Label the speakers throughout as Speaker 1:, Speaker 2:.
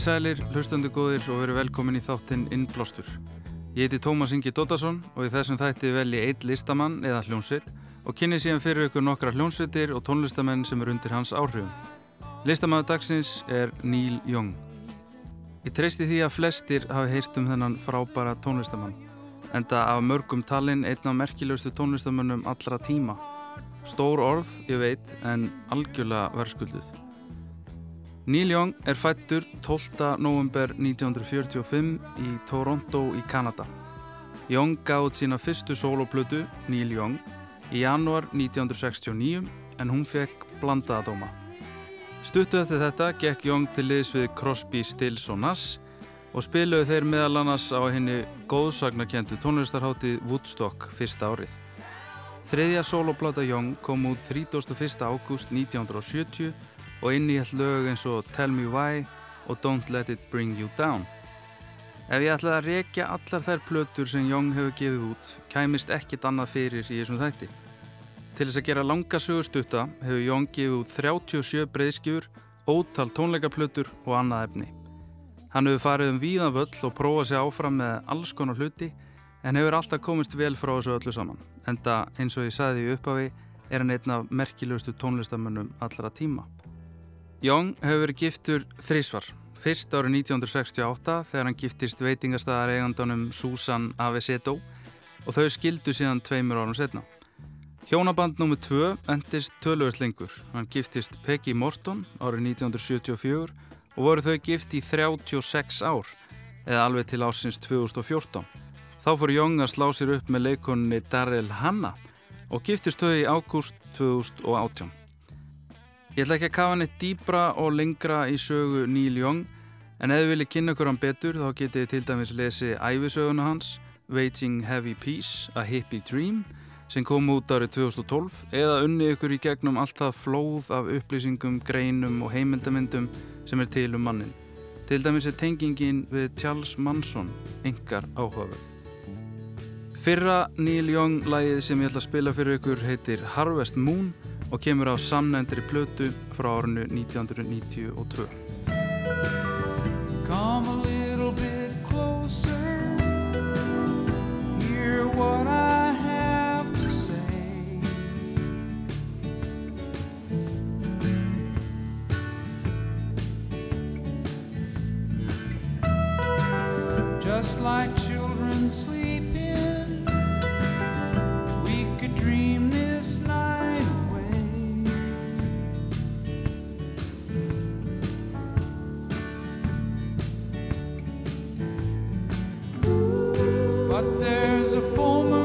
Speaker 1: Í sælir, hlustandu góðir og veru velkomin í þáttinn Innblástur. Ég heiti Tómas Ingi Dóttarsson og í þessum þætti velji eitt listamann eða hljónsitt og kynni síðan fyrir ykkur nokkra hljónsittir og tónlistamenn sem er undir hans áhrifum. Listamann dagsins er Neil Young. Ég treysti því að flestir hafi heyrt um þennan frábæra tónlistamann, enda af mörgum talinn einn af merkilegustu tónlistamannum allra tíma. Stór orð, ég veit, en algjörlega verðskulduð. Neil Young er fættur 12. november 1945 í Toronto í Kanada. Young gáði sína fyrstu soloplötu, Neil Young, í januar 1969 en hún fekk blandaðadóma. Stuttu eftir þetta gekk Young til liðs við Crosby, Stills og Nass og spiluði þeir meðal annars á henni góðsagnakendu tónlistarhátti Woodstock fyrsta árið. Þriðja soloplata Young kom út 31. ágúst 1970 og inn í all lög eins og Tell Me Why og Don't Let It Bring You Down. Ef ég ætlaði að rekja allar þær plötur sem Young hefur gefið út, kæmist ekkit annað fyrir í þessum þætti. Til þess að gera langa sögustutta hefur Young gefið út 37 breyðskjur, ótal tónleikaplötur og annað efni. Hann hefur farið um víðan völl og prófað sér áfram með alls konar hluti en hefur alltaf komist vel frá þessu öllu saman. Enda eins og ég sagði í upphafi er hann einn af merkilegustu tónlistamönnum allra tíma. Young hefur verið giftur þrísvar. Fyrst árið 1968 þegar hann giftist veitingastæðar eigandunum Susan Aveseto og þau skildu síðan tveimur árum setna. Hjónaband nr. 2 endist tölvöld lengur. Hann giftist Peggy Morton árið 1974 og voru þau gift í 36 ár eða alveg til ásins 2014. Þá fór Young að slá sér upp með leikonunni Daryl Hannah og giftist þau í ágúst 2018. Ég ætla ekki að kafa neitt dýbra og lengra í sögu Neil Young en ef þið viljið kynna okkur hann betur þá getið þið til dæmis lesi æfisöguna hans Waiting Heavy Peace, A Hippie Dream sem kom út árið 2012 eða unnið ykkur í gegnum allt það flóð af upplýsingum, greinum og heimildamindum sem er til um mannin. Til dæmis er tengingin við Charles Manson engar áhugaverð. Fyrra Neil Young lægið sem ég ætla að spila fyrir ykkur heitir Harvest Moon og kemur á samnendri plötu frá árinu 1992. Come a little bit But there's a full moon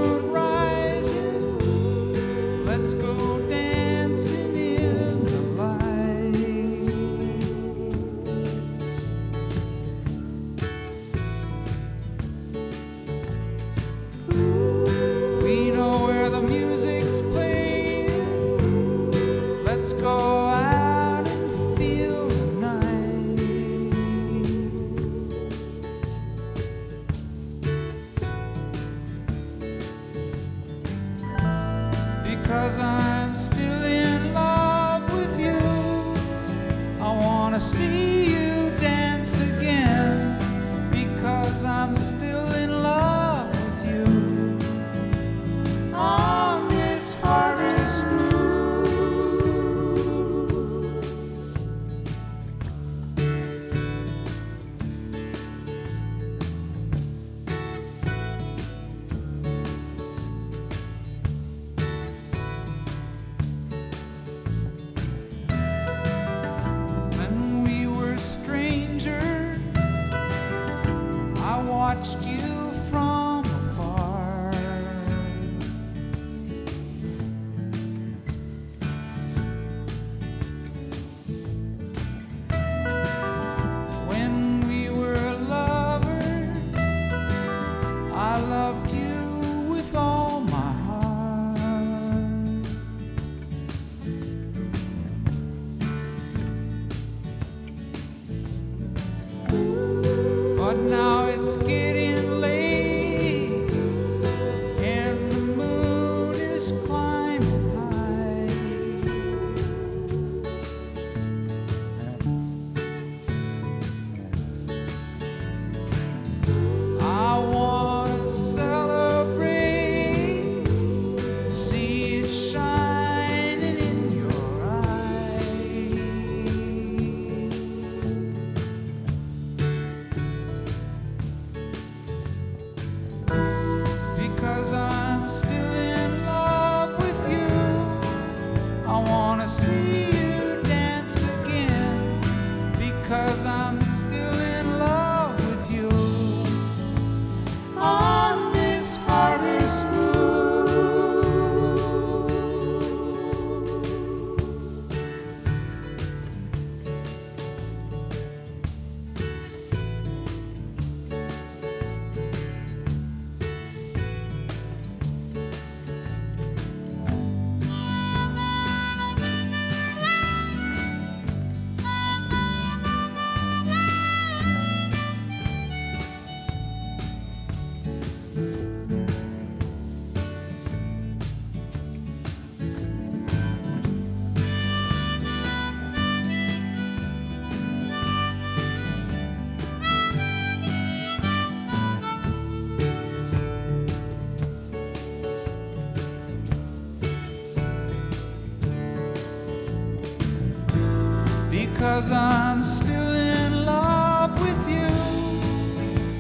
Speaker 1: now it's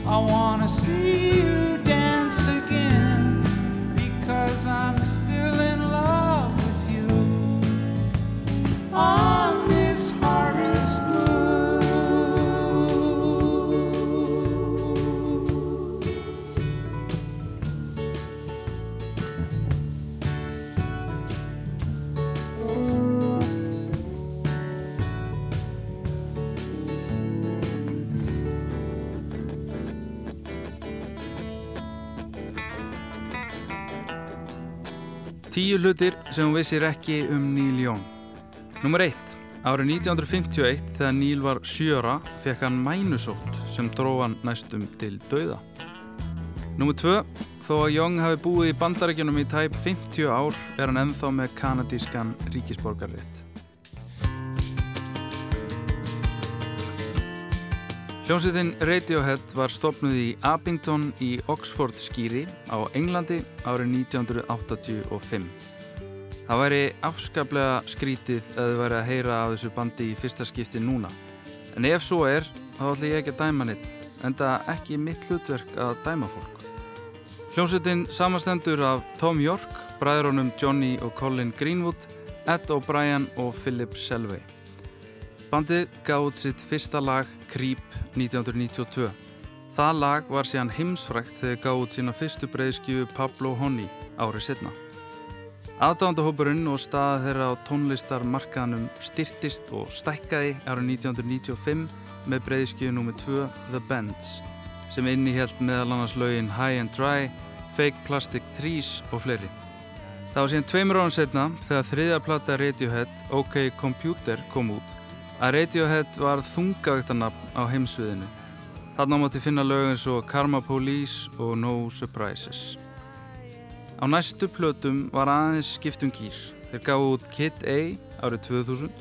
Speaker 1: I wanna see you Tíu hlutir sem hún vissir ekki um Neil Young. Númer 1. Árið 1951 þegar Neil var sjöra fekk hann mænusótt sem dróð hann næstum til dauða. Númer 2. Þó að Young hafi búið í bandarækjunum í tæp 50 ár er hann ennþá með kanadískan ríkisborgarrétt. Hljómsveitin Radiohead var stopnuð í Abington í Oxford skýri á Englandi árið 1985. Það væri afskaplega skrítið að þau væri að heyra á þessu bandi í fyrsta skipti núna. En ef svo er, þá ætlum ég ekki að dæma neitt, en það ekki mitt hlutverk að dæma fólk. Hljómsveitin samastendur af Tom York, bræðrónum Johnny og Colin Greenwood, Ed O'Brien og Philip Selvey. Bandið gáð sitt fyrsta lag Creep 1992. Það lag var síðan heimsfrækt þegar gáð út sína fyrstu breyðskju Pablo Honey árið setna. Aðdándahópurinn og staða þeirra á tónlistarmarkaðanum styrtist og stækkaði árið 1995 með breyðskju nr. 2 The Bends sem innihjælt meðal annars lögin High and Dry, Fake Plastic Trees og fleiri. Það var síðan tveimur árum setna þegar þriðja platta Radiohead OK Computer kom út að Radiohead var þungavægtanabn á heimsviðinu. Þarna mátti finna lög eins og Karma Police og No Surprises. Á næstu plötum var aðeins skiptum gýr. Þeir gáðu út Kid A árið 2000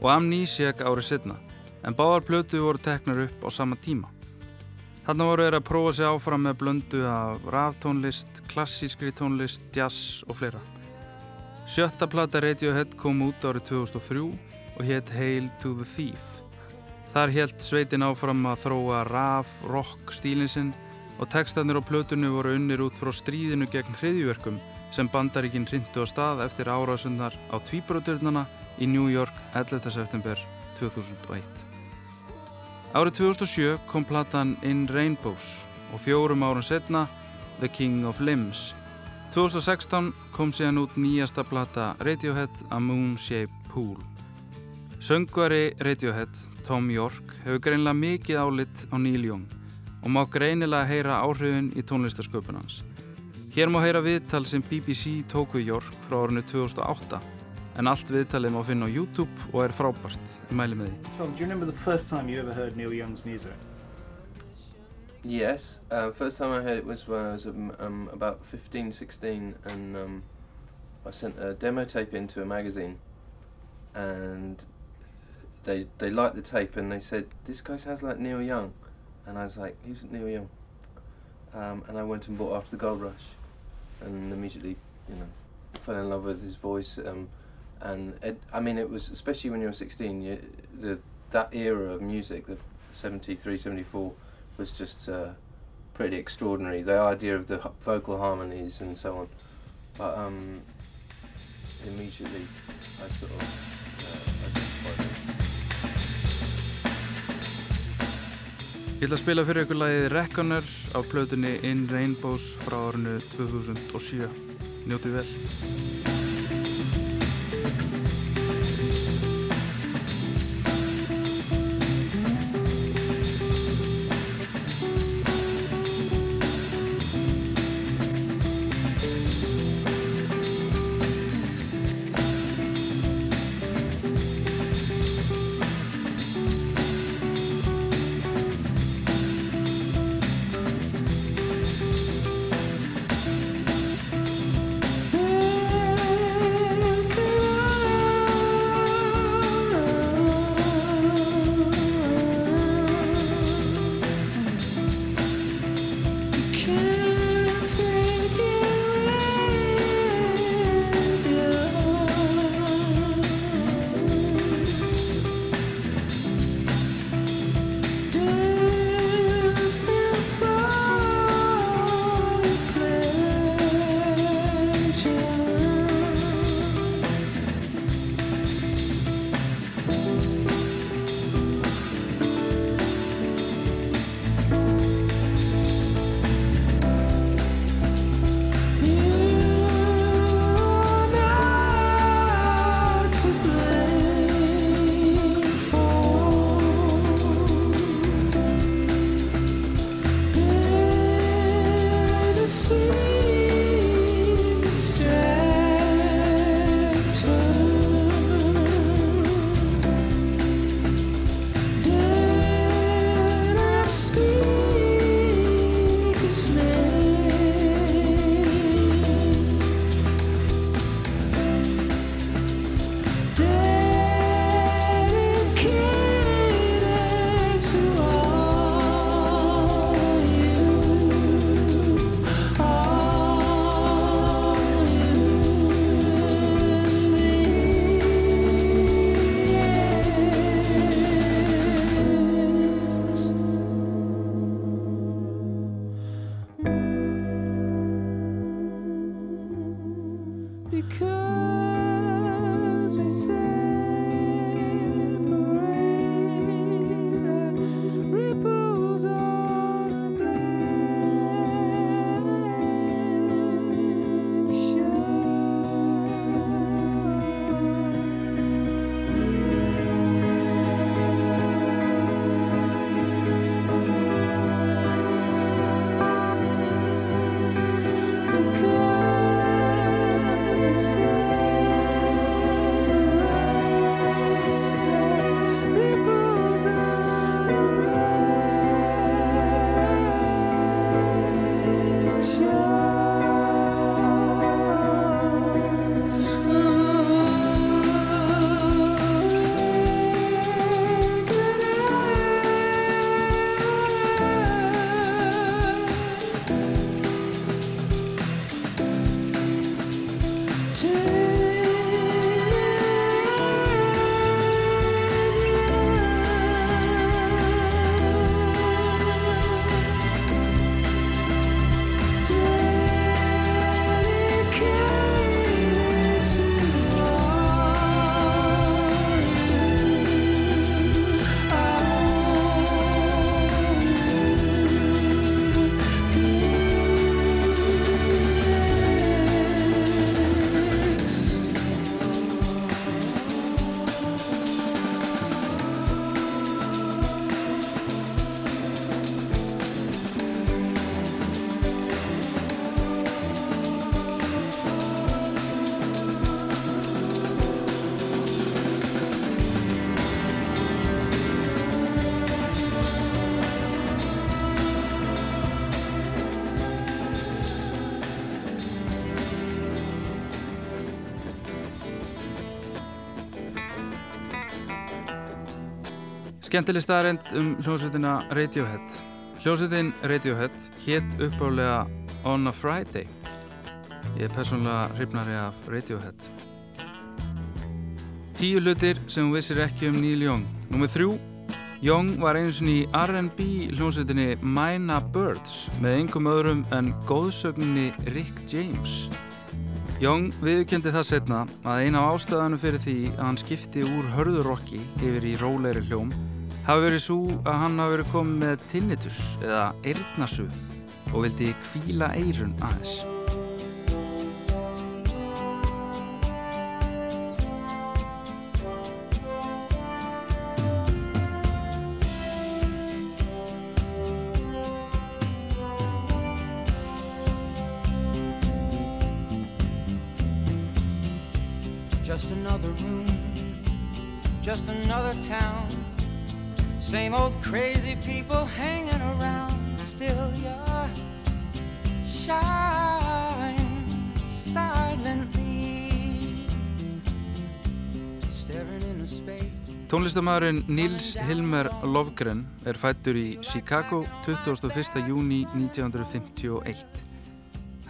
Speaker 1: og Amnesiac árið setna, en báðar plötu voru teknar upp á sama tíma. Þarna voru þeir að prófa sig áfram með blöndu af raftónlist, klassískri tónlist, jazz og fleira. Sjötta plata Radiohead kom út árið 2003 og hétt Hail to the Thief. Þar hélt sveitin áfram að þróa raf, rock stílinsinn og textarnir á plötunni voru unnir út frá stríðinu gegn hriðjverkum sem bandaríkinn rindu á stað eftir árásundar á tvíbroturnana í New York 11. september 2001. Árið 2007 kom platan In Rainbows og fjórum árun setna The King of Limbs. 2016 kom síðan út nýjasta plata Radiohead A Moon Shaped Pool. Söngvari Radiohead, Tom York, hefur greinlega mikið álitt á Neil Young og má greinilega heyra áhrifin í tónlistasköpunans. Hér má heyra viðtal sem BBC tók við York frá árinu 2008 en allt viðtalið má finna á YouTube og er frábært. Ég mæli með því.
Speaker 2: Tom, do you remember the first time you ever heard Neil Young's music? Yes. Uh, first time I heard it was when I was um, um, about 15, 16, and um, I sent a demo tape into a magazine, and they they liked the tape, and they said this guy sounds like Neil Young, and I was like, who's Neil Young? Um, and I went and bought After the Gold Rush, and immediately, you know, fell in love with his voice. Um, and it, I mean, it was especially when you were 16, you, the that era of music, the 73, 74 was just uh, pretty extraordinary. The idea of the vocal harmonies and so on. But um, immediately, I sort of
Speaker 3: Ég ætla að spila fyrir ykkur lagið Reckoner á plötunni In Rainbows frá árinu 2007. Njótið vel.
Speaker 1: Skemmtileg staðarind um hljómsveitina Radiohead. Hljómsveitin Radiohead hétt uppálega On a Friday. Ég er persónulega hrifnari af Radiohead. Tíu hlutir sem vissir ekki um Neil Young. Númið þrjú. Young var einu sinni í R&B hljómsveitinni Mina Birds með engum öðrum en góðsögninni Rick James. Young viðkendi það setna að eina af ástöðanum fyrir því að hann skipti úr hörðurokki yfir í róleiri hljóm hafi verið svo að hann hafi verið komið með tinnitus eða eirnasuð og vildi kvíla eirun aðeins.
Speaker 4: People hanging around. Still you're shine silently Staring into space
Speaker 1: Tónlistamæðurinn Nils Hilmer Lofgren er fættur í Chicago 21. júni 1951.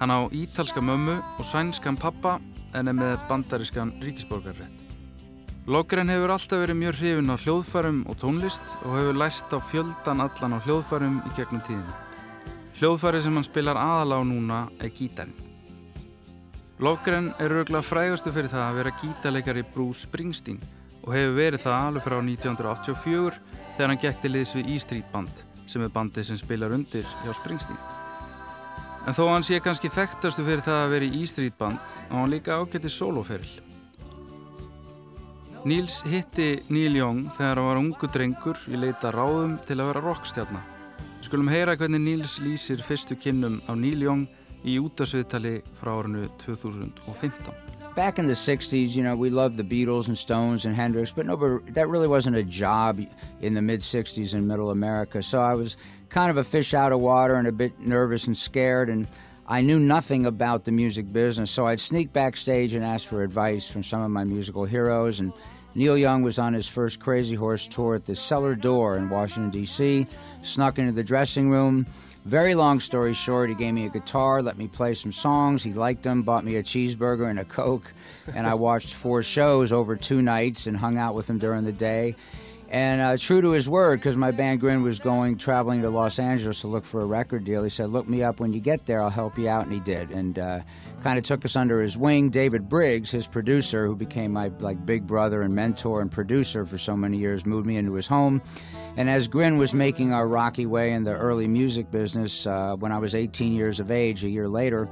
Speaker 1: Hann á ítalska mömmu og sænskan pappa en er með bandarískan ríkisborgarrétt. Logren hefur alltaf verið mjög hrifin á hljóðfærum og tónlist og hefur lært á fjöldan allan á hljóðfærum í gegnum tíðinu. Hljóðfæri sem hann spilar aðal á núna er gítarinn. Logren er rauglega frægastu fyrir það að vera gítarleikari Bruce Springsteen og hefur verið það alveg frá 1984 þegar hann gekk til liðs við E-Street Band sem er bandið sem spilar undir hjá Springsteen. En þó hann sé kannski þekktastu fyrir það að vera í E-Street Band og hann líka ágætti soloferil. Níls hitti Neil Young þegar hann var ungu drengur í leita ráðum til að vera rockstjarnar. Við skulum heyra hvernig Níls lýsir fyrstu kynnum á Neil Young í útasviðtali frá árinu 2015.
Speaker 5: Back in the 60s, you know, we loved the Beatles and Stones and Hendrix, but no, but that really wasn't a job in the mid 60s in middle America. So I was kind of a fish out of water and a bit nervous and scared and I knew nothing about the music business, so I'd sneak backstage and ask for advice from some of my musical heroes. And Neil Young was on his first Crazy Horse tour at the Cellar Door in Washington, D.C., snuck into the dressing room. Very long story short, he gave me a guitar, let me play some songs. He liked them, bought me a cheeseburger and a Coke, and I watched four shows over two nights and hung out with him during the day. And uh, true to his word, because my band Grin was going traveling to Los Angeles to look for a record deal, he said, "Look me up when you get there. I'll help you out." And he did, and uh, kind of took us under his wing. David Briggs, his producer, who became my like big brother and mentor and producer for so many years, moved me into his home. And as Grin was making our rocky way in the early music business, uh, when I was 18 years of age, a year later,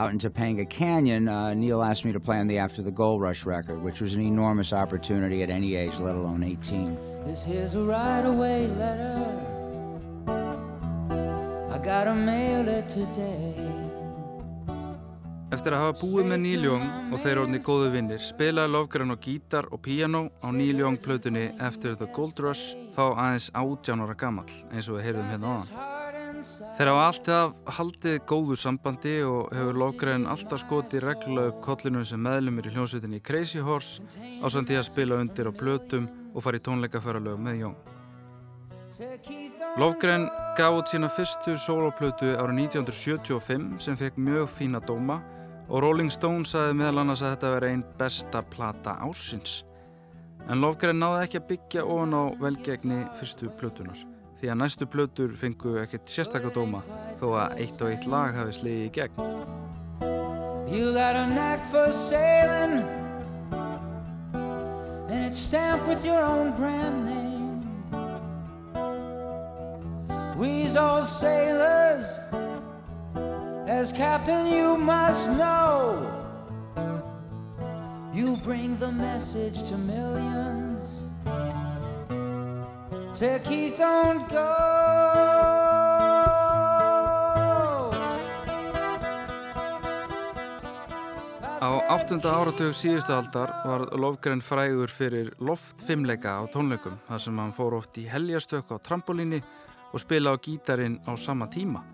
Speaker 5: out in Topanga Canyon, uh, Neil asked me to play on the After the Gold Rush record, which was an enormous opportunity at any age, let alone 18.
Speaker 4: This here's a right away letter. I gotta mail it today.
Speaker 1: Eftir að hafa búið með Neil Young og þeir orðni góðu vinnir spilaði Lofgren á gítar og piano á Neil Young plötunni After the Gold Rush þá aðeins átjánara gammal eins og við heyrðum hérna áðan. Þeir hafa alltaf haldið góðu sambandi og hefur Lofgren alltaf skotið reglulega upp kollinu sem meðlumir í hljómsveitinni Crazy Horse á samt því að spila undir á plötum og fara í tónleikaferðalög með Young. Lofgren gaf út sína fyrstu soloplötu árið 1975 sem fekk mjög fína dóma og Rolling Stone sagði meðal annars að þetta veri einn besta plata ársins. En Lofgren náði ekki að byggja ofan á velgegni fyrstu plötunar því að næstu plötur fengu ekkert sérstakka dóma þó að eitt og eitt lag hafi sliðið í gegn.
Speaker 4: You got a knack for sailing, and it's stamped with your own brand name. We's all sailors, as captain, you must know. You bring the message to millions. Say, Keith, don't go.
Speaker 1: Á áttunda áratug síðustu aldar var Lofgren frægur fyrir loftfimleika á tónleikum þar sem hann fór oft í helgjastök á trampolíni og spila á gítarin á sama tíma.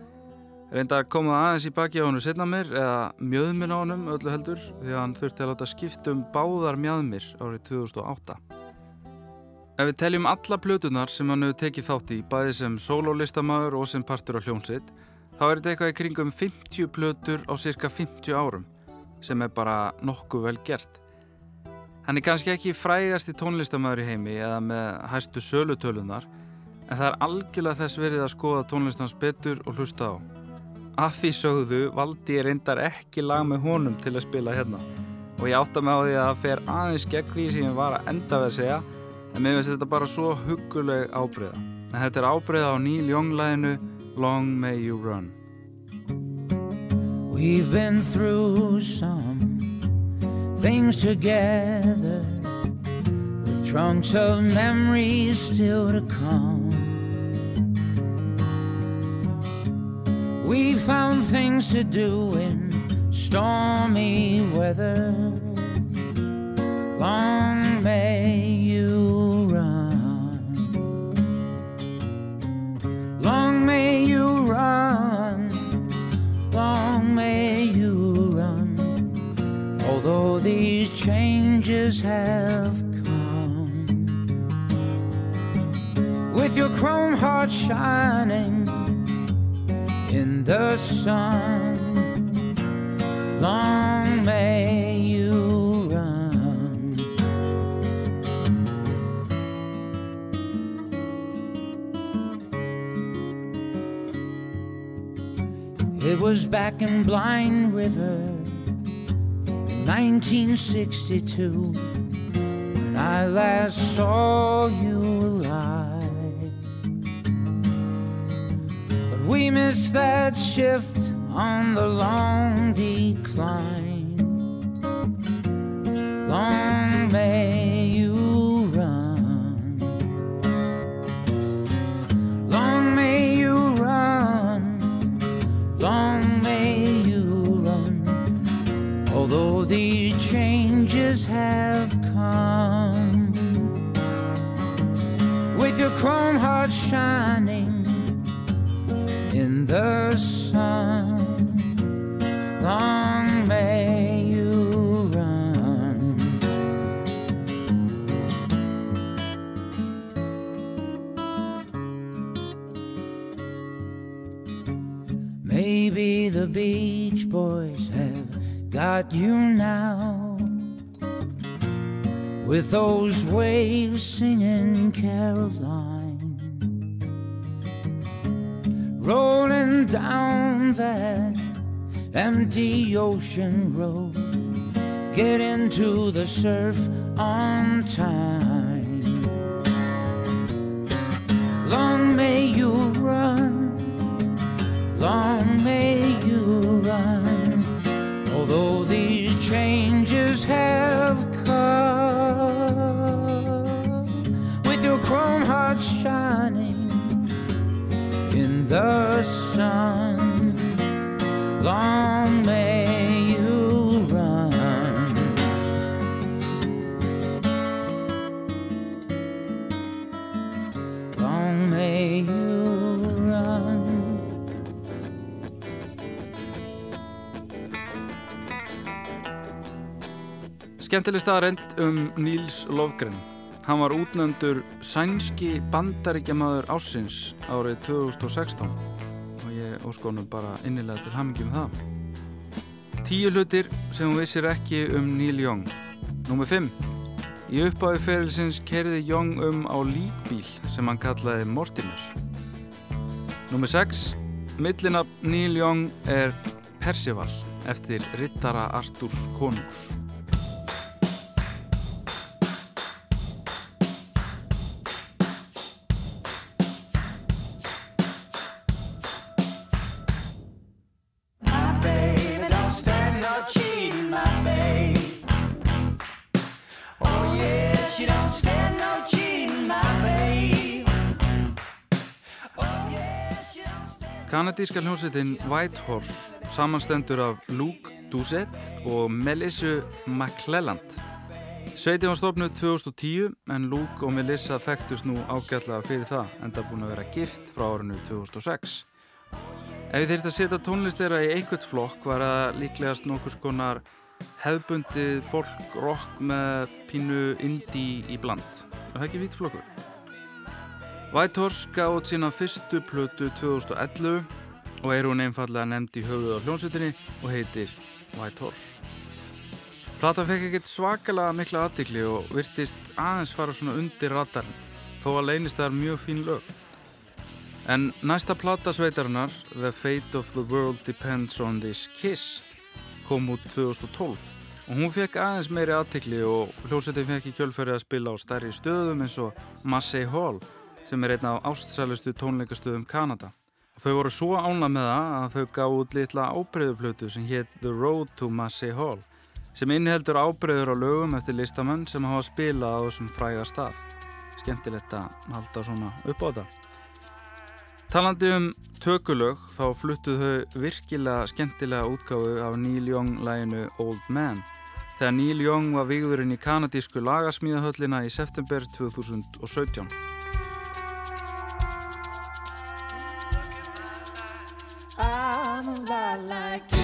Speaker 1: Reynda að koma aðeins í baki á hannu setna mér eða mjöðminn á hannum öllu heldur því að hann þurfti að láta skipta um báðar mjöðmir árið 2008. Ef við teljum alla plötunar sem hann hefur tekið þátt í, bæði sem sólólistamæður og sem partur á hljónsitt, þá er þetta eitthvað í kringum 50 plötur á cirka 50 árum, sem er bara nokkuð vel gert. Hann er kannski ekki frægast í tónlistamæður í heimi eða með hæstu sölutölunar, en það er algjörlega þess verið að skoða tónlistans betur og hlusta á. Að því sögðu valdi ég reyndar ekki lag með honum til að spila hérna og ég átta mig á því að það fer aðeins gegn því sem ég var að enda við að segja en mér finnst þetta bara svo huguleg ábreyða. En þetta er ábreyða á Neil Young-læðinu Long May You Run.
Speaker 4: We've been through some things together with trunks of memories still to come. We found things to do in stormy weather. Long may have come. With your chrome heart shining in the sun. Long may you run. It was back in Blind River 1962 when I last saw you alive. But we missed that shift on the long decline. Long may you run. Long may you run. Long run. Although these changes have come. With your chrome heart shining in the sun. Long may you run. Maybe the have got you now. With those waves singing Caroline rolling down that empty ocean road. Get into the surf on time. Long may you run, long may you run. Although these changes have come, with your chrome hearts shining in the sun. Long may
Speaker 1: Skemmtileg staðarend um Níls Lofgren. Hann var útnöndur sænski bandaríkjamaður ásins árið 2016 og ég óskonum bara innilega til hamingi með það. Tíu hlutir sem hún vissir ekki um Neil Young. Númer 5. Í uppáði ferilsins kerði Young um á líkbíl sem hann kallaði Mortimer. Númer 6. Millinab Neil Young er Percival eftir rittara Artúrs konungs. Kanadíska hljómsveitin Whitehorse samanstendur af Luke Doucette og Melissa McClelland. Sveitin var stofnuð 2010 en Luke og Melissa þekktust nú ágætlega fyrir það enda búin að vera gift frá árinu 2006. Ef ég þyrfti að setja tónlist þeirra í einhvert flokk var það líklegast nokkus konar hefðbundið folk rock með pínu indie í bland. Er það ekki vítflokkur? Whitehorse gaf út sína fyrstu plötu 2011 og er hún einfallega nefnd í höfuð á hljónsutinni og heitir Whitehorse. Platan fekk ekkert svakalega mikla aðtikli og virtist aðeins fara svona undir radarn þó að leynist það er mjög fín lög. En næsta plata sveitarinnar, The Fate of the World Depends on This Kiss, kom út 2012 og hún fekk aðeins meiri aðtikli og hljómsveitin fekk í kjölfæri að spila á stærri stöðum eins og Massey Hall sem er einn af ástsælustu tónleikastöðum Kanada. Þau voru svo ána með það að þau gaf út litla ábreyðuplötu sem hétt The Road to Massey Hall sem inniheldur ábreyður á lögum eftir listamenn sem hafa spilað á þessum fræga stað. Skemmtilegt að halda svona upp á þetta. Talandi um tökulög þá fluttuð þau virkilega skemmtilega útgáfu af Neil Young læginu Old Man þegar Neil Young var vigðurinn í kanadísku lagasmíðahöllina í september 2017.
Speaker 6: I'm a lot like you.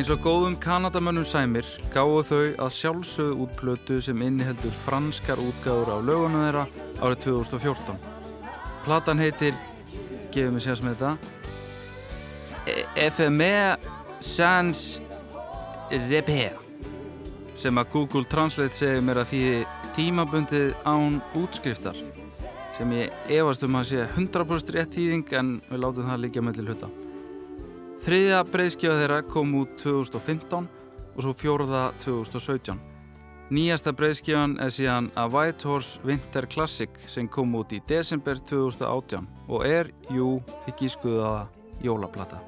Speaker 1: Eins og góðum kanadamönnum sæmir gáðu þau að sjálfsögðu út plötu sem inniheldur franskar útgáður á lögunum þeirra árið 2014. Platan heitir, gefum við sérs með þetta, FME Sans Repair sem að Google Translate segir mér að því tímabundið án útskriftar sem ég efast um að sé 100% rétt þýðing en við látum það líka með til hluta. Þriðja breyðskjöfa þeirra kom út 2015 og svo fjóruða 2017. Nýjasta breyðskjöfan er síðan A White Horse Winter Classic sem kom út í desember 2018 og er, jú, því gískuðaða jólaplata.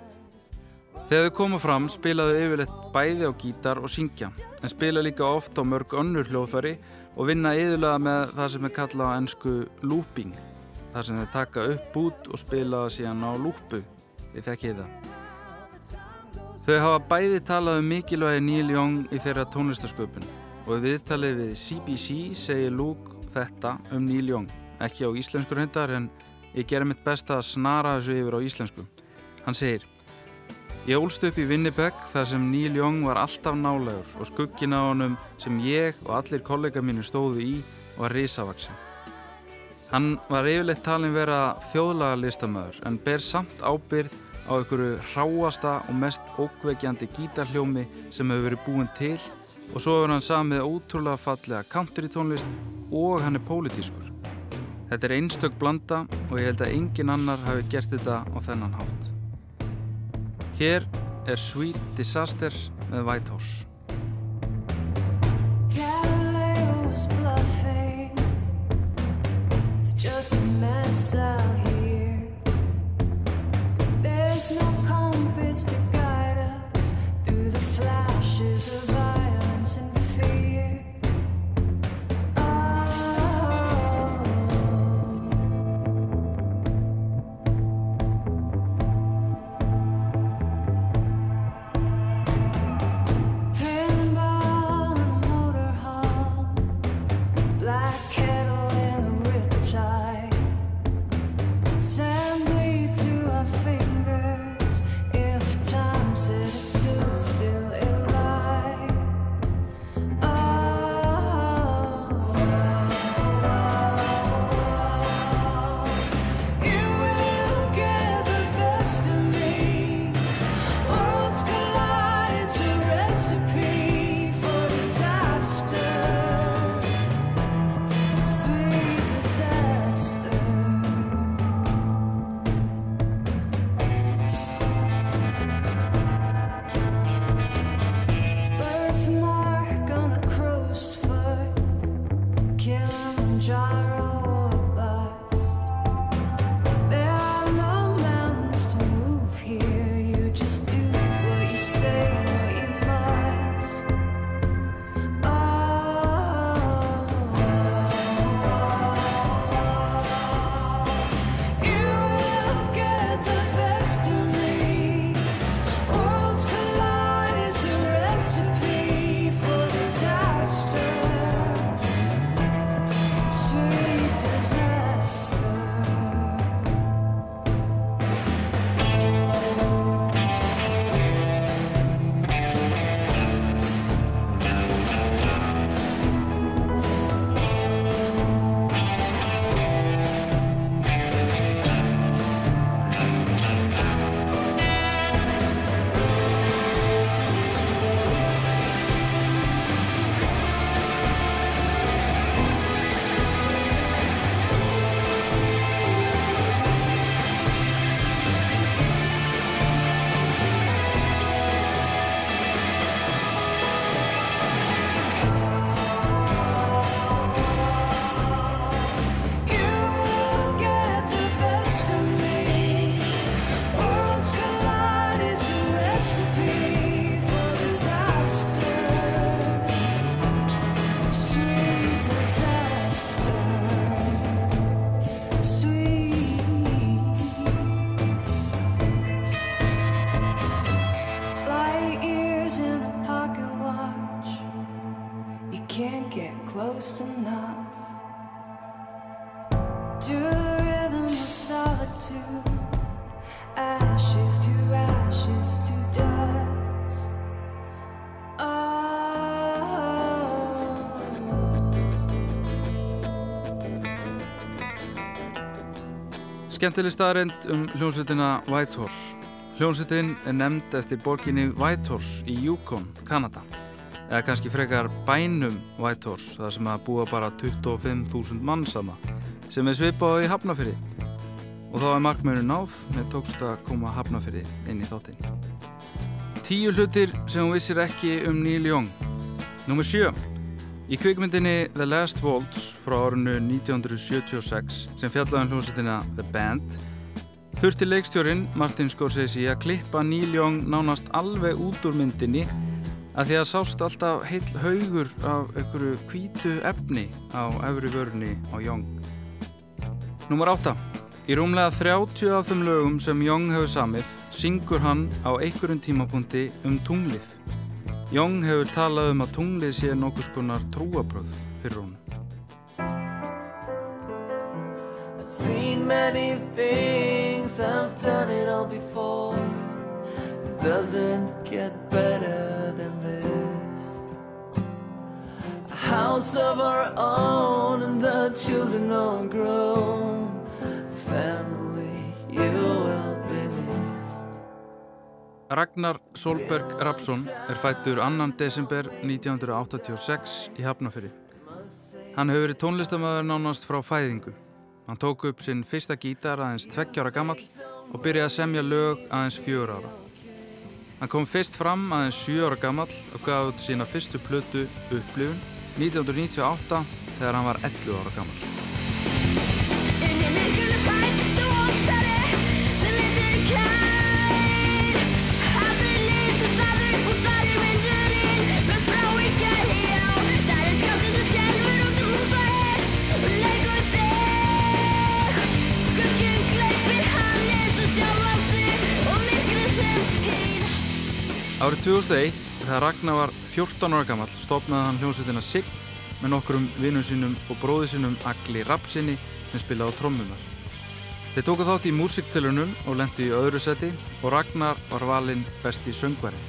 Speaker 1: Þegar þau koma fram spilaðu yfirleitt bæði á gítar og syngja en spila líka oft á mörg önnur hljóðfæri og vinna yðurlega með það sem er kallað á ennsku looping þar sem þau taka upp út og spila það síðan á lúpu þið þekkið það. Þau hafa bæði talað um mikilvægi Neil Young í þeirra tónlistasköpun og viðtalið við CBC segir Luke þetta um Neil Young ekki á íslensku reyndar en ég gera mitt besta að snara þessu yfir á íslensku. Hann segir Ég ólst upp í Winnipeg þar sem Neil Young var alltaf nálegur og skuggin á honum sem ég og allir kollega mínu stóðu í var risavaksin. Hann var yfirleitt talin vera þjóðlaga listamöður en ber samt ábyrð á einhverju hráasta og mest ókveikjandi gítarhljómi sem hefur verið búin til og svo hefur hann samið ótrúlega fallega country tónlist og hann er pólitískur. Þetta er einstök blanda og ég held að engin annar hafi gert þetta á þennan hátt. Hér er Sweet Disaster með Whitehorse.
Speaker 6: Galileo's bluffing. It's just a mess out here.
Speaker 1: Skemmtileg staðarind um hljómsveitina Whitehorse. Hljómsveitin er nefnd eftir borginni Whitehorse í Yukon, Kanada. Eða kannski frekar bænum Whitehorse, þar sem að búa bara 25.000 mann sama, sem er svipað í Hafnafyrði. Og þá er markmönu náð með tókst að koma Hafnafyrði inn í þáttinn. Tíu hlutir sem hún vissir ekki um Neil Young. Númer sjö. Í kvikmyndinni The Last Waltz frá árinu 1976 sem fjallaði um hljómsveitina The Band þurfti leikstjórin Martin Scorsese að klippa Neil Young nánast alveg út úr myndinni að því að sást alltaf heil haugur af einhverju hvítu efni á efri vörunni á Young. Númer 8. Í rúmlega 30 af þeim lögum sem Young hefur samið syngur hann á einhverjum tímapunkti um tunglið. Young hefur talað um að tunglið sé nokkus konar trúabröð fyrir hún.
Speaker 6: I've seen many things, I've done it all before. It doesn't get better than this. A house of our own, and the children all grown.
Speaker 1: Ragnar Solberg Rapsson er fættur 2. desember 1986 í Hafnafyrir. Hann hefur verið tónlistamöður nánast frá fæðingu. Hann tók upp sinn fyrsta gítar aðeins tveggjára gammal og byrjaði að semja lög aðeins fjör ára. Hann kom fyrst fram aðeins sjö ára gammal og gaf út sína fyrstu plötu upplifun 1998 þegar hann var 11 ára gammal. Árið 2001, þegar Ragnar var 14 ára gammal, stopnaði hann hljómsveitina Sigg með nokkrum vinnum sínum og bróði sínum Agli Rapsinni sem spilaði á trommunar. Þeir tóku þátt í músiktilunum og lendi í öðru seti og Ragnar var valinn besti söngvari.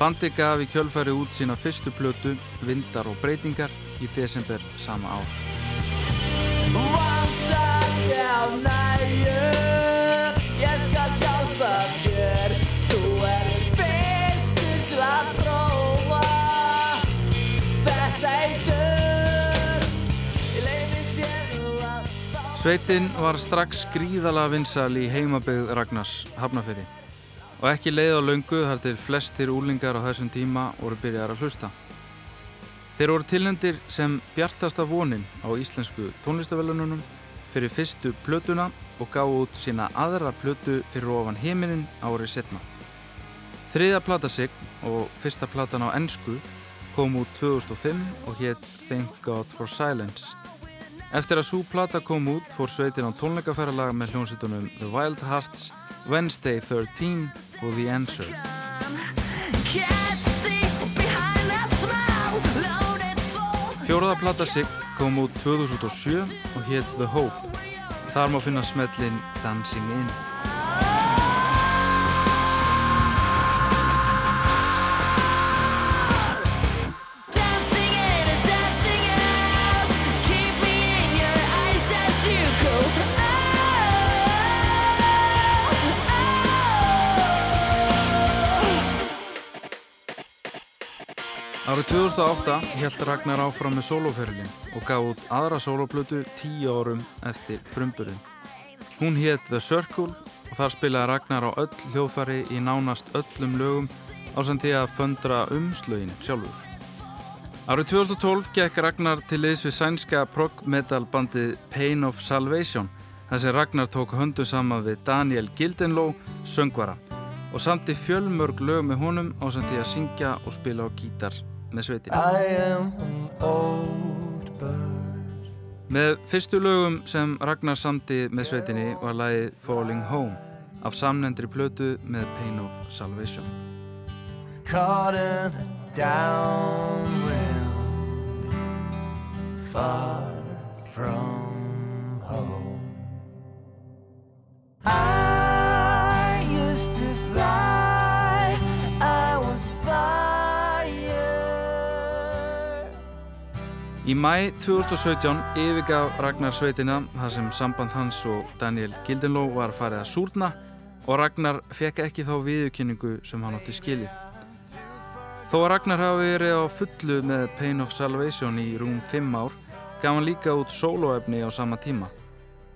Speaker 1: Bandi gaf í kjölfæri út sína fyrstu plötu, Vindar og breytingar, í desember sama ár.
Speaker 6: Vantar hjá næju Ég skal hjálpa þér
Speaker 1: Sveitin var strax gríðalega vinsal í heimabegð Ragnars Hafnafyrir og ekki leið á löngu þar til flestir úlingar á þessum tíma voru byrjar að hlusta. Þeir voru tilnendir sem bjartasta vonin á íslensku tónlistavellununum fyrir fyrstu plötuna og gáðu út sína aðra plötu fyrir ofan heiminin árið setna. Þriðja plata sig og fyrsta platan á ennsku kom út 2005 og hétt Thank God for Silence. Eftir að svo plata kom út fór sveitin á tónleikaferðalaga með hljónsutunum The Wild Hearts, Wednesday 13 og The Answer. Fjóraða plata sig kom út 2007 og hétt The Hope. Þar má finna smellin Dancing In. Árið 2008 held Ragnar áfram með soloferlin og gaf út aðra soloplötu tíu árum eftir frumburinn. Hún hétt The Circle og þar spilaði Ragnar á öll hljóðfæri í nánast öllum lögum á samt því að föndra umslögin sjálfur. Árið 2012 gekk Ragnar til liðs við sænska prog metal bandið Pain of Salvation þar sem Ragnar tók höndu saman við Daniel Gildenlow, söngvara og samti fjölmörg lög með honum á samt því að syngja og spila á gítar með sveitin.
Speaker 6: I am an old bird
Speaker 1: Með fyrstu lögum sem Ragnar samti með sveitinni var lagið Falling Home af samnendri plötu með Pain of Salvation.
Speaker 6: Caught in a downwind far from home. I used to fly,
Speaker 1: Í mæ 2017 yfirgaf Ragnar sveitina þar sem samband hans og Daniel Gildenló var farið að súrna og Ragnar fekk ekki þá viðurkynningu sem hann átti skilið. Þó að Ragnar hafi verið á fullu með Pain of Salvation í rúm 5 ár gaf hann líka út soloefni á sama tíma.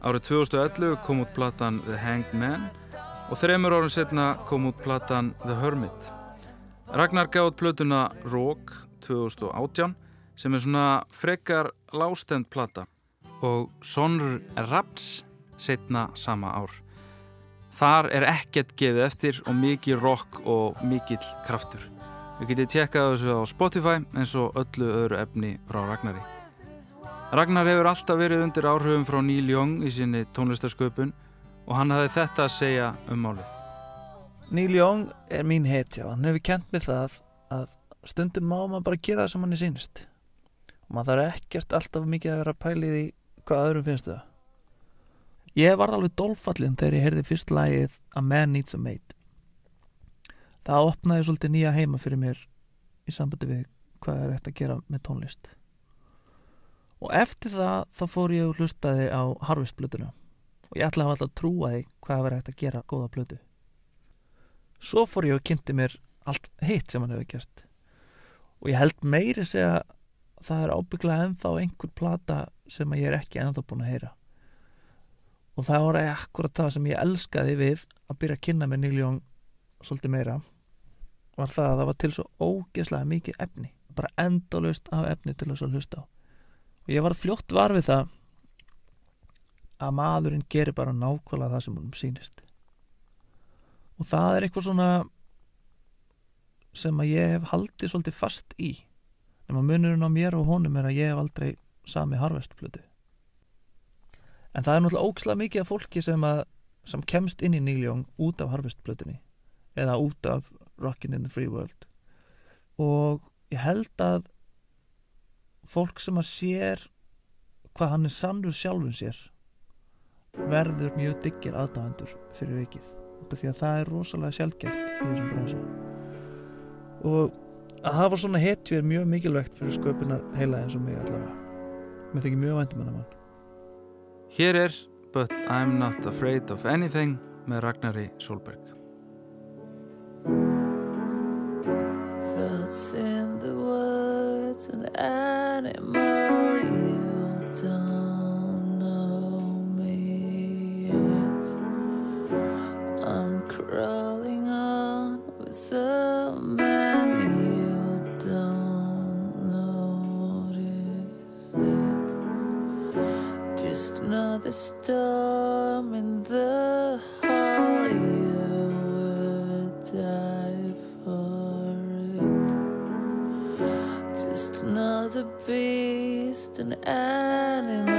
Speaker 1: Árið 2011 kom út platan The Hanged Man og þreymur árið setna kom út platan The Hermit. Ragnar gaf út plötuna Rock 2018 sem er svona frekar lástend plata og Sonr Raps setna sama ár. Þar er ekkert gefið eftir og mikið rock og mikill kraftur. Við getið tjekkað þessu á Spotify eins og öllu öðru efni frá Ragnari. Ragnar hefur alltaf verið undir áhrifum frá Neil Young í sinni tónlistarsköpun og hann hafði þetta að segja um málið.
Speaker 7: Neil Young er mín hetja og hann hefur kent mér það að stundum má maður bara gera það sem hann er sínist maður þarf ekkert alltaf mikið að vera að pæli því hvað öðrum finnst það ég var alveg dolfallin þegar ég heyrði fyrst lagið A Man Needs a Mate. Það opnaði svolítið nýja heima fyrir mér í sambandi við hvað er eftir að gera með tónlist. Og eftir það þá fór ég og hlustaði á Harvest-blötuna og ég ætlaði alltaf að trúa því hvað var eftir að gera góða blötu svo fór ég og kynnti mér allt hitt sem hann hefur gert. Og ég held meiri segja það er ábygglega ennþá einhver plata sem ég er ekki ennþá búin að heyra. Og það var akkurat það sem ég elskaði við að byrja að kynna með Neil Young svolítið meira var það að það var til svo ógeðslega mikið efni bara endalaust af efni til þess að hlusta á. Og ég var fljótt var við það að maðurinn gerir bara nákvæmlega það sem hún sýnist. Og það er eitthvað svona sem að ég hef haldið svolítið fast í nema munurinn á mér og honum er að ég hef aldrei sami harvestplötu. En það er náttúrulega ókslega mikið af fólki sem að sem kemst inn í Neil Young út af harvestplötunni eða út af Rockin' in the Free World. Og ég held að fólk sem að sér hvað hann er sannur sjálfum sér verður mjög diggir aðdáðendur fyrir vikið. Því að það er rosalega sjálfgeft í þessum bransa. Og að hafa svona hetju er mjög mikilvægt fyrir sköpunar heila eins og mig allavega mér þykir mjög vændum hennar mann
Speaker 1: Hér er But I'm Not Afraid of Anything með Ragnari Solberg.
Speaker 6: Thoughts in the woods, an animal you don't know me yet. I'm crawling another storm in the hall. You would die for it. Just another beast, an animal.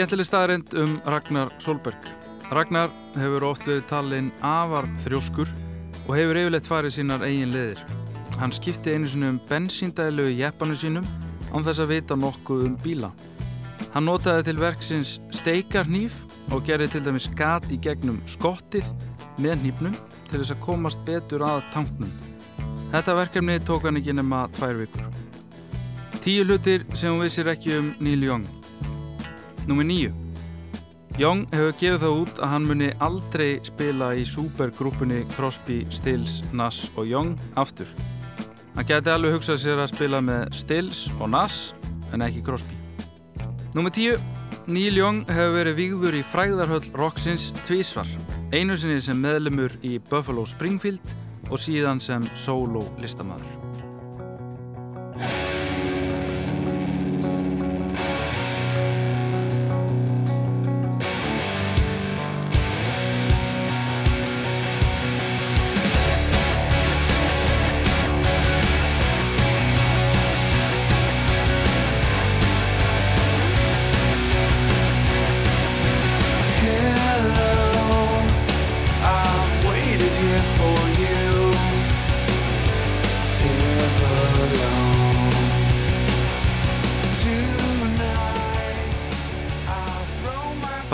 Speaker 1: Skemmtileg staðarind um Ragnar Solberg. Ragnar hefur oft verið talinn afar þrjóskur og hefur yfirleitt farið sínar eigin leðir. Hann skipti einu sinni um bensíndælu í jeppanu sínum án þess að vita nokkuð um bíla. Hann notaði til verksins steikarnýf og gerði til dæmis gat í gegnum skottið með nýpnum til þess að komast betur að tanknum. Þetta verkefni tók hann ekki nema tvær vikur. Tíu hlutir sem hún vissir ekki um Neil Young. Númer níu. Young hefur gefið það út að hann muni aldrei spila í supergrúpunni Crosby, Stills, Nass og Young aftur. Hann geti alveg hugsað sér að spila með Stills og Nass en ekki Crosby. Númer tíu. Neil Young hefur verið vígður í fræðarhöll Roxins tvísvar. Einu sinni sem meðlumur í Buffalo Springfield og síðan sem solo listamæður.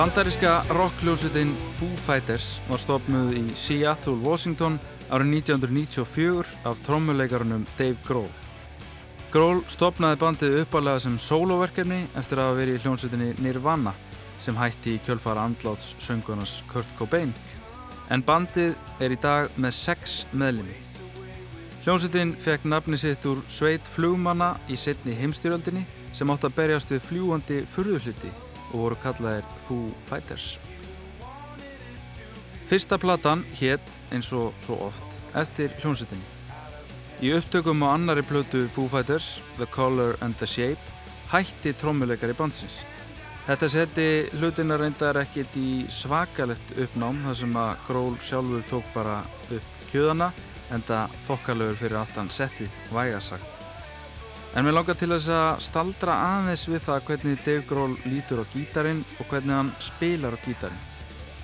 Speaker 1: Bandaríska rockljósitinn Foo Fighters var stofnuð í Seattle, Washington árið 1994 af trommuleikarunum Dave Grohl. Grohl stopnaði bandið uppalega sem soloverkefni eftir að hafa verið í hljónsutinni Nirvana sem hætti í kjölfara andláts söngunars Kurt Cobain. En bandið er í dag með sex meðlimi. Hljónsutin fekk nafni sitt úr sveit flugmanna í setni heimstyrjöldinni sem átt að berjast við fljúandi furðuhluti og voru kallaðir Foo Fighters. Fyrsta platan hétt eins og svo oft eftir hljónsutinni. Í upptökum á annari plötu Foo Fighters, The Color and the Shape, hætti trommuleikari bandsins. Þetta seti hlutina reyndar ekkit í svakalegt uppnám þar sem að Gról sjálfur tók bara upp kjöðana en það þokkalögur fyrir aftan setti vægasagt. En mér langar til þess að staldra aðeins við það hvernig Dave Grohl lítur á gítarinn og hvernig hann spilar á gítarinn.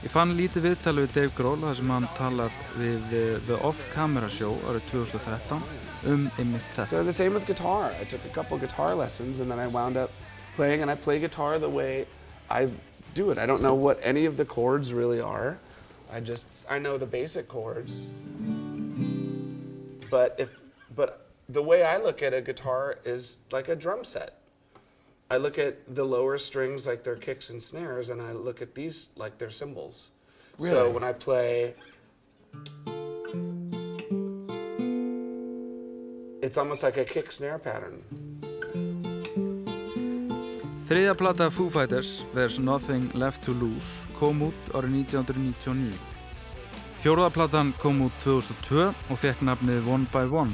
Speaker 1: Ég fann lítið viðtali við Dave Grohl þar sem hann talar við eh, The Off Camera Show árið 2013 um einmitt þetta.
Speaker 8: So the same with guitar. I took a couple guitar lessons and then I wound up playing and I play guitar the way I do it. I don't know what any of the chords really are. I just I know the basic chords. But if but the way I look at a guitar is like a drum set. I look at the lower strings like they're kicks and snares and I look at these like they're cymbals.
Speaker 1: Really?
Speaker 8: So when I play it's almost like a kick snare pattern.
Speaker 1: Þriðja plata Foo Fighters, There's Nothing Left to Lose, kom út árið 1999. Fjóruða platan kom út 2002 og fekk nafnið One by One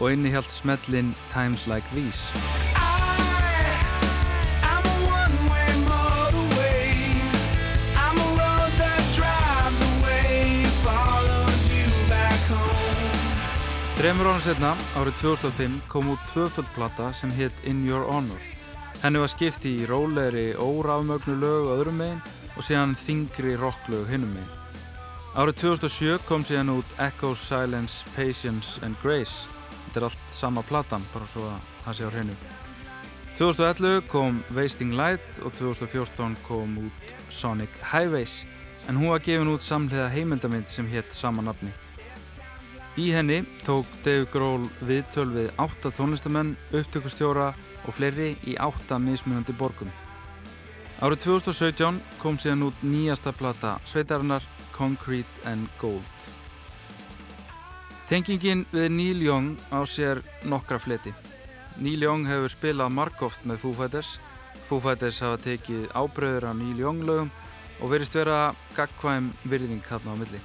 Speaker 1: og innihjalt smellin Times Like These. Þremur ára setna, árið 2005, kom út tvöföld plata sem hétt In Your Honor. Henni var skipti í rólegri, órafmögnu lög öðrum megin og síðan þingri rocklög hinnum megin. Árið 2007 kom síðan út Echoes, Silence, Patience and Grace. Þetta er allt sama platan, bara svo að það sé á hreinu. 2011 kom Wasting Light og 2014 kom út Sonic Highways en hún var gefin út samlega heimildamind sem hétt sama nafni. Í henni tók Dave Grohl viðtöl við átta tónlistamenn, upptökustjóra og fleiri í átta mismunandi borgum. Árið 2017 kom síðan út nýjasta plata sveitarinnar Concrete and Gold. Tengingin við Neil Young á sér nokkra fleti. Neil Young hefur spilað margóft með Foo Fighters. Foo Fighters hafa tekið ábröður af Neil Young lögum og verist vera gagkvæm virðing þarna á milli.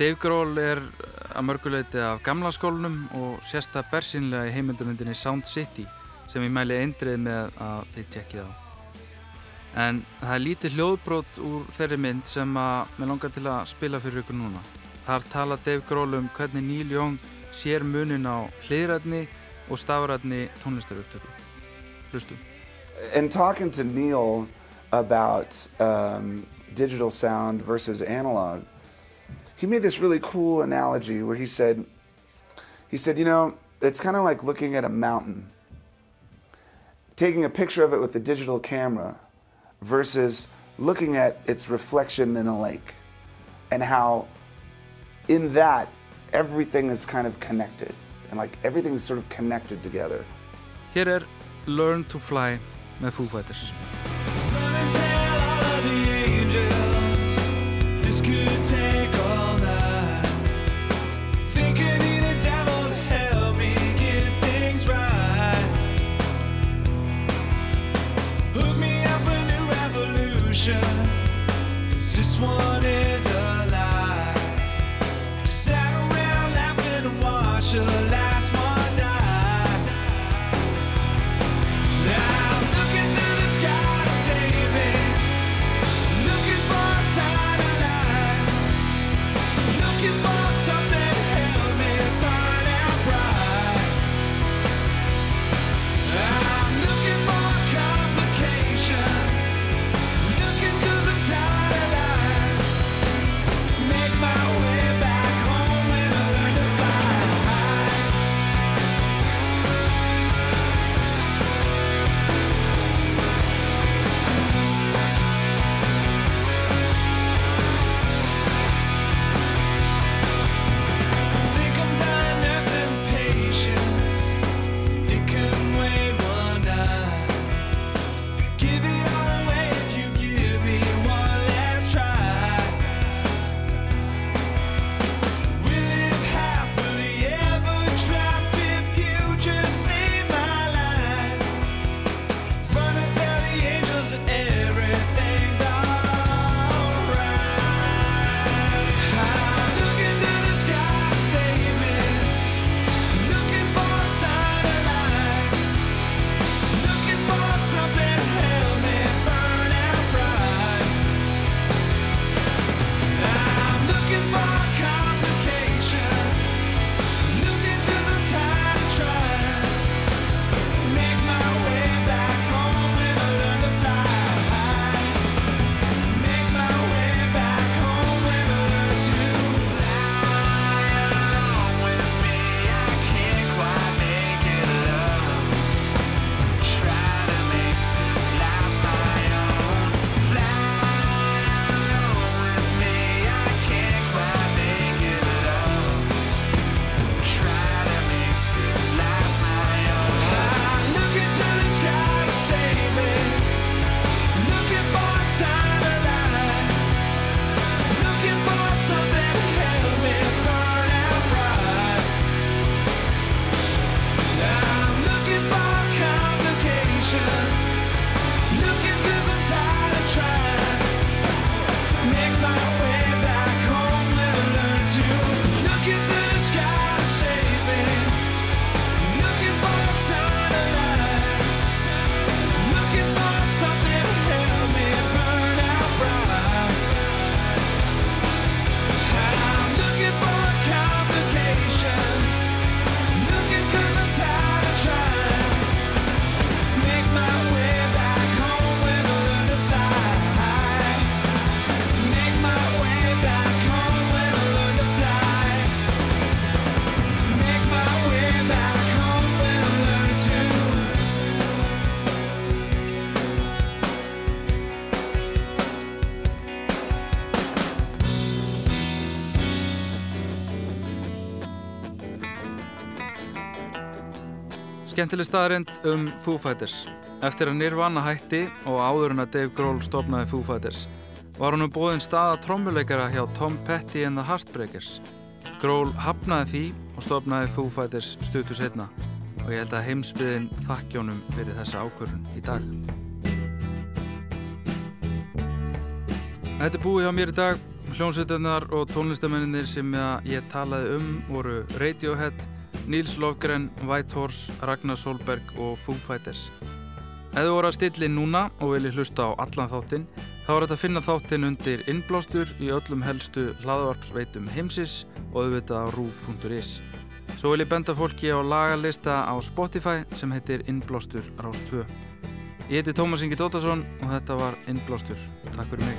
Speaker 1: Dave Grohl er að mörguleiti af gamla skólanum og sést það bersinlega í heimildamindinni Sound City sem ég mæli eindrið með að þið tjekkið á. En það er lítið hljóðbrót úr þeirri mynd sem að mér langar til að spila fyrir ykkur núna. Þar tala Dave Grohl um hvernig Neil Young sér munin á og stafrætni. Hlustum.
Speaker 8: In talking to Neil about um, digital sound versus analog, he made this really cool analogy where he said, he said, you know, it's kind of like looking at a mountain, taking a picture of it with a digital camera versus looking at its reflection in a lake, and how in that everything is kind of connected, and like everything's sort of connected together.
Speaker 1: Hér er Learn to Fly með Foo Fighters.
Speaker 9: This could take
Speaker 1: Skemmtileg staðarind um Foo Fighters. Eftir að Nirvana hætti og áður en að Dave Grohl stopnaði Foo Fighters var hann um bóðin staða trommuleikara hjá Tom Petty and the Heartbreakers. Grohl hafnaði því og stopnaði Foo Fighters stuttu setna og ég held að heimsbyðin þakkjónum fyrir þessa ákvörðun í dag. Þetta er búið hjá mér í dag. Hljómsveitarnar og tónlistamenninir sem ég talaði um voru Radiohead, Níls Lofgren, Whitehorse, Ragnar Solberg og Foo Fighters. Ef þú voru að stilla inn núna og vilji hlusta á allan þáttinn, þá er þetta að finna þáttinn undir innblástur í öllum helstu hlaðvarpsveitum heimsis og auðvitað á rúf.is. Svo vil ég benda fólki á lagarlista á Spotify sem heitir Innblástur Rást 2.
Speaker 10: Ég heiti Tómas Ingi Dóttarsson og þetta var Innblástur. Takk fyrir mig.